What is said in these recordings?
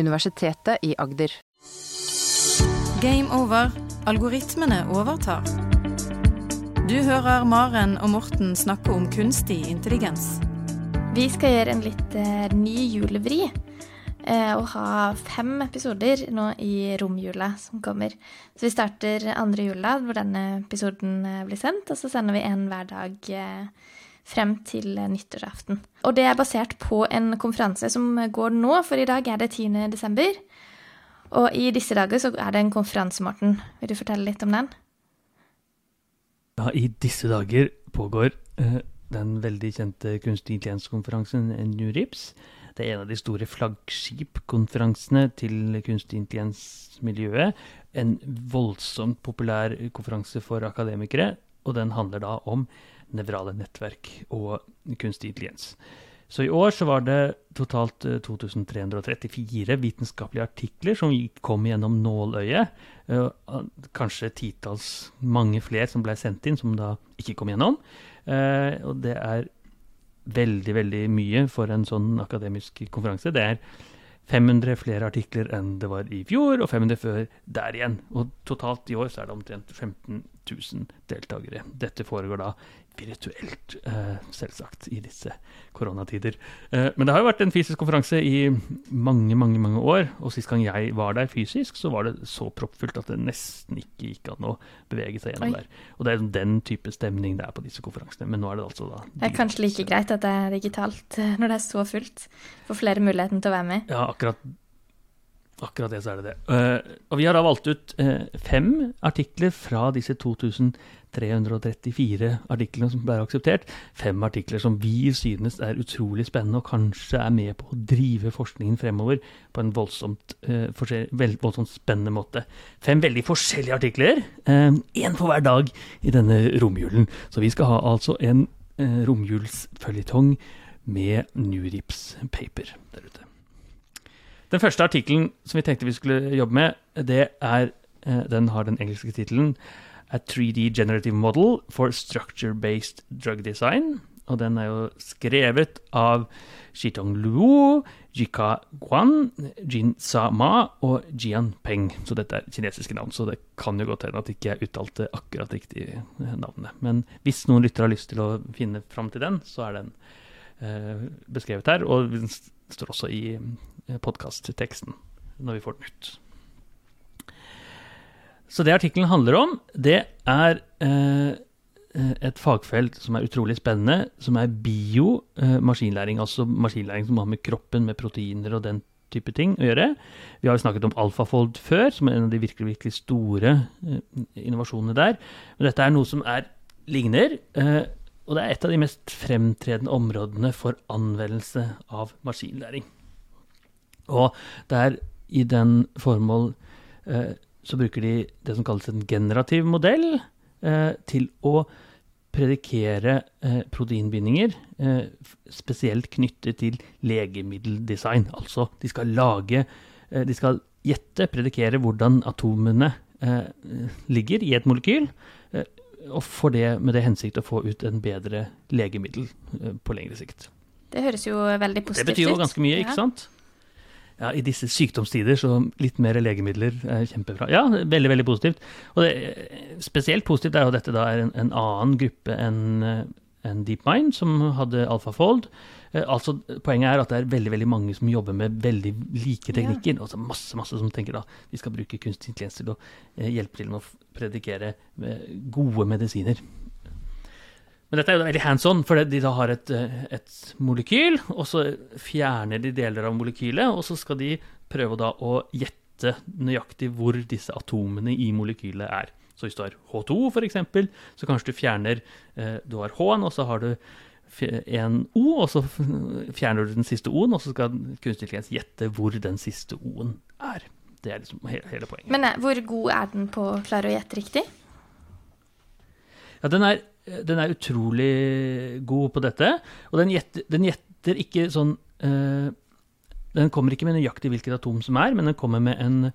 Universitetet i Agder. Game over. Algoritmene overtar. Du hører Maren og Morten snakke om kunstig intelligens. Vi skal gjøre en litt uh, ny julevri. Uh, og ha fem episoder nå i romjula som kommer. Så vi starter andre jula, hvor denne episoden uh, blir sendt. Og så sender vi en hver dag frem til nyttårsaften. Og det er basert på en konferanse som går nå, for i dag er det 10. desember. Og i disse dager så er det en konferanse, Morten. Vil du fortelle litt om den? Ja, i disse dager pågår uh, den veldig kjente kunstig intelligens-konferansen NURIPS. Det er en av de store flaggskipkonferansene til kunstig intelligens-miljøet. En voldsomt populær konferanse for akademikere, og den handler da om nevrale nettverk og kunstig intelligens. Så i år så var det totalt eh, 2334 vitenskapelige artikler som kom gjennom nåløyet. Eh, Kanskje titalls, mange flere som ble sendt inn, som da ikke kom gjennom. Eh, og det er veldig, veldig mye for en sånn akademisk konferanse. Det er 500 flere artikler enn det var i fjor, og 500 før der igjen. Og totalt i år så er det omtrent 15 000 deltakere. Dette foregår da virtuelt, eh, selvsagt, i disse koronatider. Eh, men det har jo vært en fysisk konferanse i mange, mange mange år. Og sist gang jeg var der fysisk, så var det så proppfullt at det nesten ikke gikk an å bevege seg gjennom Oi. der. Og det er den type stemning det er på disse konferansene. Men nå er det altså da Det er kanskje like greit at det er digitalt eh, når det er så fullt. Får flere muligheten til å være med. Ja, akkurat, akkurat det så er det det. Uh, og vi har da valgt ut uh, fem artikler fra disse 2334 artiklene som ble akseptert. Fem artikler som vi synes er utrolig spennende og kanskje er med på å drive forskningen fremover på en voldsomt, uh, vel- voldsomt spennende måte. Fem veldig forskjellige artikler. Én for hver dag i denne romjulen. Så vi skal ha altså en romjulsføljetong med Nurips paper der ute. Den første artikkelen som vi tenkte vi skulle jobbe med, det er, eh, den har den engelske tittelen A 3D Generative Model for Structure-Based Drug Design. Og den er jo skrevet av Shitong Luo, Jika Guan, Jin Sa Ma og Jian Peng. Så dette er kinesiske navn, så det kan jo godt hende at ikke jeg uttalte akkurat riktig eh, navnet. Men hvis noen lyttere har lyst til å finne fram til den, så er den eh, beskrevet her. Og den står også i podkastteksten når vi får den ut. Så det artikkelen handler om, det er eh, et fagfelt som er utrolig spennende, som er bio-maskinlæring. altså maskinlæring som har med kroppen, med proteiner og den type ting å gjøre. Vi har jo snakket om Alfafold før, som er en av de virkelig, virkelig store eh, innovasjonene der. Men dette er noe som er ligner. Eh, og det er et av de mest fremtredende områdene for anvendelse av maskinlæring. Og det er i den formål eh, så bruker de det som kalles en generativ modell eh, til å predikere eh, proteinbindinger, eh, spesielt knyttet til legemiddeldesign. Altså, de skal lage eh, De skal gjette, predikere hvordan atomene eh, ligger i et molekyl, og for det, med det hensikt å få ut en bedre legemiddel på lengre sikt. Det høres jo veldig positivt ut. Det betyr jo ganske mye, ikke Ja. sant? Ja, I disse sykdomstider så litt mer legemidler er kjempebra. Ja, veldig, veldig positivt. Og det, spesielt positivt er jo dette da er en, en annen gruppe enn en DeepMind, som hadde AlphaFold. Eh, altså, poenget er at det er veldig veldig mange som jobber med veldig like teknikker. Altså masse masse som tenker da vi skal bruke kunstig intelligens til å eh, hjelpe til med å predikere med gode medisiner. Men dette er jo veldig hands on, for de da har et, eh, et molekyl, og så fjerner de deler av molekylet, og så skal de prøve da å gjette nøyaktig hvor disse atomene i molekylet er. Så hvis du har H2 for eksempel, så kanskje du fjerner eh, Du har H-en, og så har du en O, og så fjerner du den siste O-en, og så skal kunstig intelligens gjette hvor den siste O-en er. Det er liksom hele, hele poenget. Men eh, hvor god er den på å klare å gjette riktig? Ja, den er, den er utrolig god på dette, og den gjetter, den gjetter ikke sånn uh, Den kommer ikke med nøyaktig hvilket atom som er, men den kommer med en,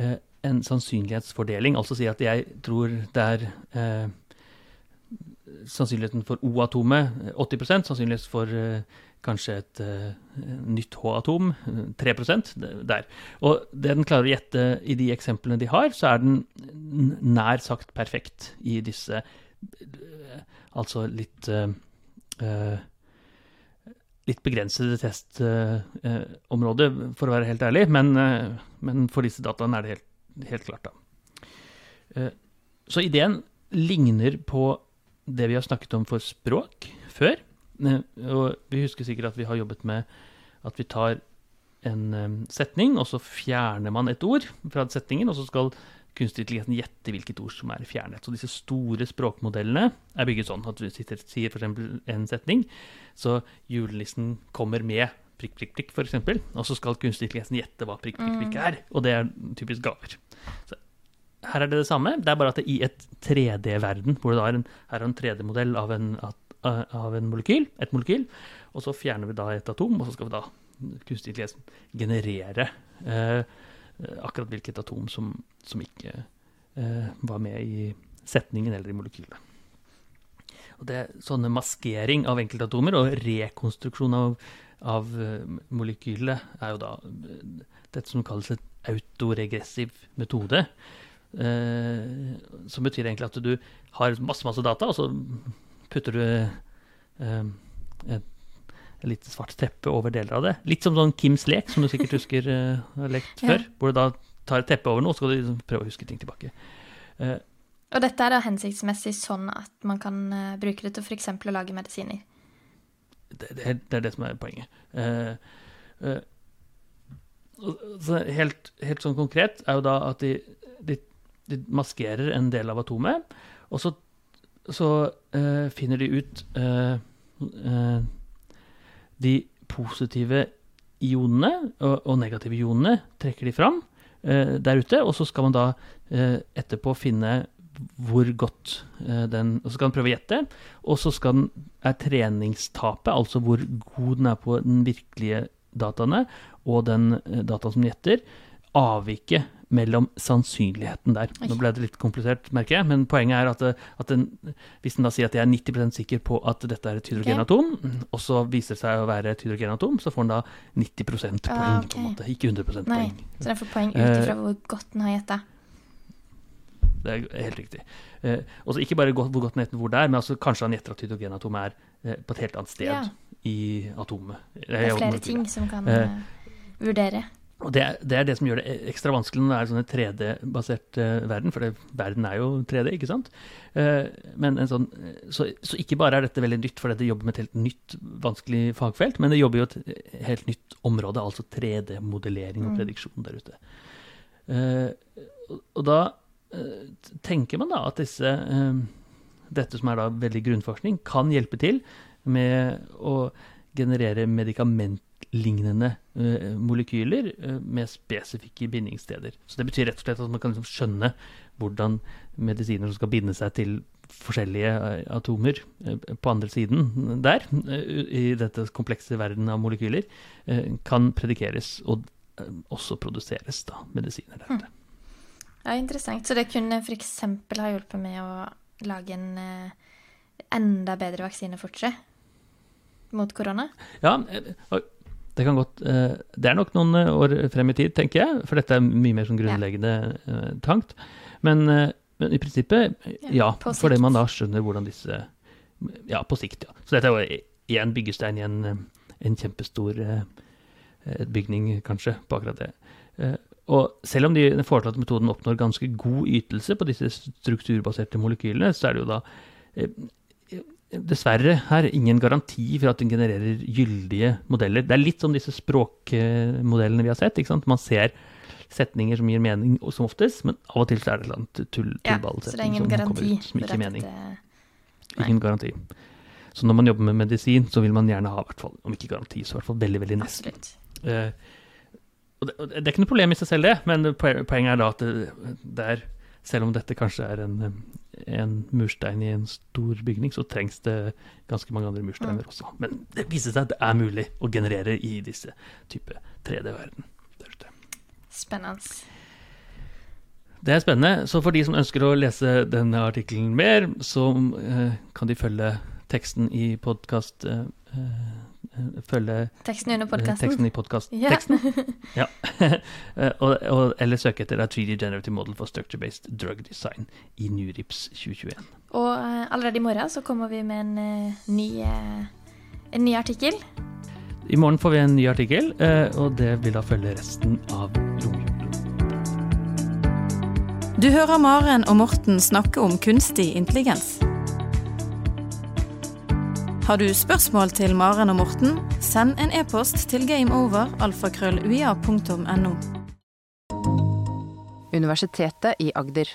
uh, en sannsynlighetsfordeling. Altså si at jeg tror det er uh, sannsynligheten for O-atomet 80 sannsynlighet for eh, kanskje et nytt H-atom 3 der. Og det den klarer å gjette i de eksemplene de har, så er den nær sagt perfekt i disse Altså litt litt begrensede testområder, uh, for å være helt ærlig. Men, uh, men, for disse dataene er det helt, helt klart, da. Uh, så ideen ligner på det vi har snakket om for språk før. og vi husker sikkert at vi har jobbet med at vi tar en setning, og så fjerner man et ord fra setningen, og så skal kunstig intelligens gjette hvilket ord som er fjernet. Så disse store språkmodellene er bygget sånn at du sitter, sier f.eks. en setning, så julenissen kommer med prikk, prikk, prikk, f.eks., og så skal kunstig intelligens gjette hva prikk, prikk, prikk er. Og det er typisk gaver. Så her er det det samme, det er bare at det er i et 3D-verden, hvor det da er en, her er en 3D-modell av, av, en molekyl, et molekyl, og så fjerner vi da et atom, og så skal vi da kunstig intelligens generere eh, Eh, akkurat hvilket atom som, som ikke eh, var med i setningen eller i molekylet. Og det er sånne maskering av enkeltatomer og rekonstruksjon av, av uh, molekylet er jo da uh, dette som kalles et autoregressiv metode. Eh, som betyr egentlig at du har masse, masse data, og så putter du eh, et lite svart teppe over deler av det. Litt som sånn Kims lek, som du sikkert husker uh, har lekt ja. før. Hvor du da tar et teppe over noe, så skal du liksom prøve å huske ting tilbake. Uh, og dette er da hensiktsmessig sånn at man kan uh, bruke det til f.eks. å lage medisiner? Det, det, er, det, er det som er poenget. Helt, helt, sånn konkret er jo da at de, de, de maskerer en del av atomet, og så, så finner de ut de positive ionene og, og negative ionene trekker de fram eh, der ute, og så skal man da eh, etterpå finne hvor godt eh, den Og så skal man prøve å gjette, og så skal den, er treningstapet, altså hvor god den er på den virkelige dataene, og den eh, dataen som den gjetter, avvike mellom sannsynligheten der. Nå ble det litt komplisert, merker jeg, men poenget er at, at den, hvis den da sier at jeg er 90% sikker på at dette er et hydrogenatom, okay. og så viser det seg å være et hydrogenatom, så får den da 90 poeng, ah, okay. på en måte. Ikke 100 Nei, poeng. Så den får poeng ut ifra uh, hvor godt den har gjetta? Det er helt riktig. Uh, også ikke bare hvor godt den gjetter hvor det er, men altså, kanskje han gjetter at hydrogenatomet er uh, på et helt annet sted ja. i atomet. Det er flere ting som kan vurdere. Og det, det, er det som gjør det ekstra vanskelig når det er sånn 3D-basert uh, verden, for det, verden er jo 3D, ikke sant? Uh, men en sånn, så, så, ikke bare er dette veldig nytt fordi det jobber med et helt nytt, vanskelig fagfelt, men det jobber jo et helt nytt område, altså 3D-modellering og mm. prediksjon der ute. Uh, og da tenker man da at disse, dette som er da veldig grunnforskning, kan hjelpe til med å generere medikament lignende uh, molekyler uh, med spesifikke bindingssteder. Så Det betyr rett og slett at man kan liksom skjønne hvordan medisiner som skal binde seg til forskjellige uh, atomer på andre siden der, i dette komplekse verden av molekyler, kan predikeres og også produseres da, medisiner der ute. Ja, interessant. Så det kunne f.eks. ha hjulpet med å lage en enda bedre vaksine fortere mot korona? Ja, det kan godt uh, Det er nok noen eh, år frem i tid, tenker jeg, for dette er mye mer sånn grunnleggende uh, tankt. Men, men, i prinsippet, ja, ja fordi man da skjønner hvordan disse Ja, på sikt, ja. Så dette er jo igjen byggestein i en, en kjempestor bygning, kanskje, på akkurat det. Og selv om de, den foreslåtte metoden oppnår ganske god ytelse på disse strukturbaserte molekylene, så er det jo da dessverre her ingen garanti for at den genererer gyldige modeller. Det er litt som disse språkmodellene vi har sett. ikke sant? Man ser setninger som gir mening som oftest, men av og til så er det et tull, tullballsetning ja, som kommer ut som ikke gir mening. Ingen garanti. Så når man jobber med medisin, så vil man gjerne ha, hvert fall, om ikke garanti, så i hvert fall veldig, veldig nesten. Uh, det, det, er ikke noe problem i seg selv, det, men poenget er da at det, det er selv om dette kanskje er en, en, murstein i en stor bygning, så trengs det ganske mange andre mursteiner mm. også. Men det viser seg at det er mulig å generere i disse type 3D-verden. Spennende. Det er spennende. Så for de som ønsker å lese denne artikkelen mer, så eh, kan de følge teksten i podkast eh, eh, Følge Teksten under eh, podkasten. teksten i podkast. Ja. Teksten. Ja. Eh, og, og, eller søke etter A 3D Generative Model for Structure-Based Drug Design i Nurips 2021. Og uh, allerede i morgen så kommer vi med en uh, ny, uh, en ny artikkel. I morgen får vi en ny artikkel, eh, og det vil da følge resten av romjulen. Du hører Maren og Morten snakke om kunstig intelligens. Har du spørsmål til Maren og Morten, send en e-post til gameover.alfakrølluia.no. Universitetet i Agder.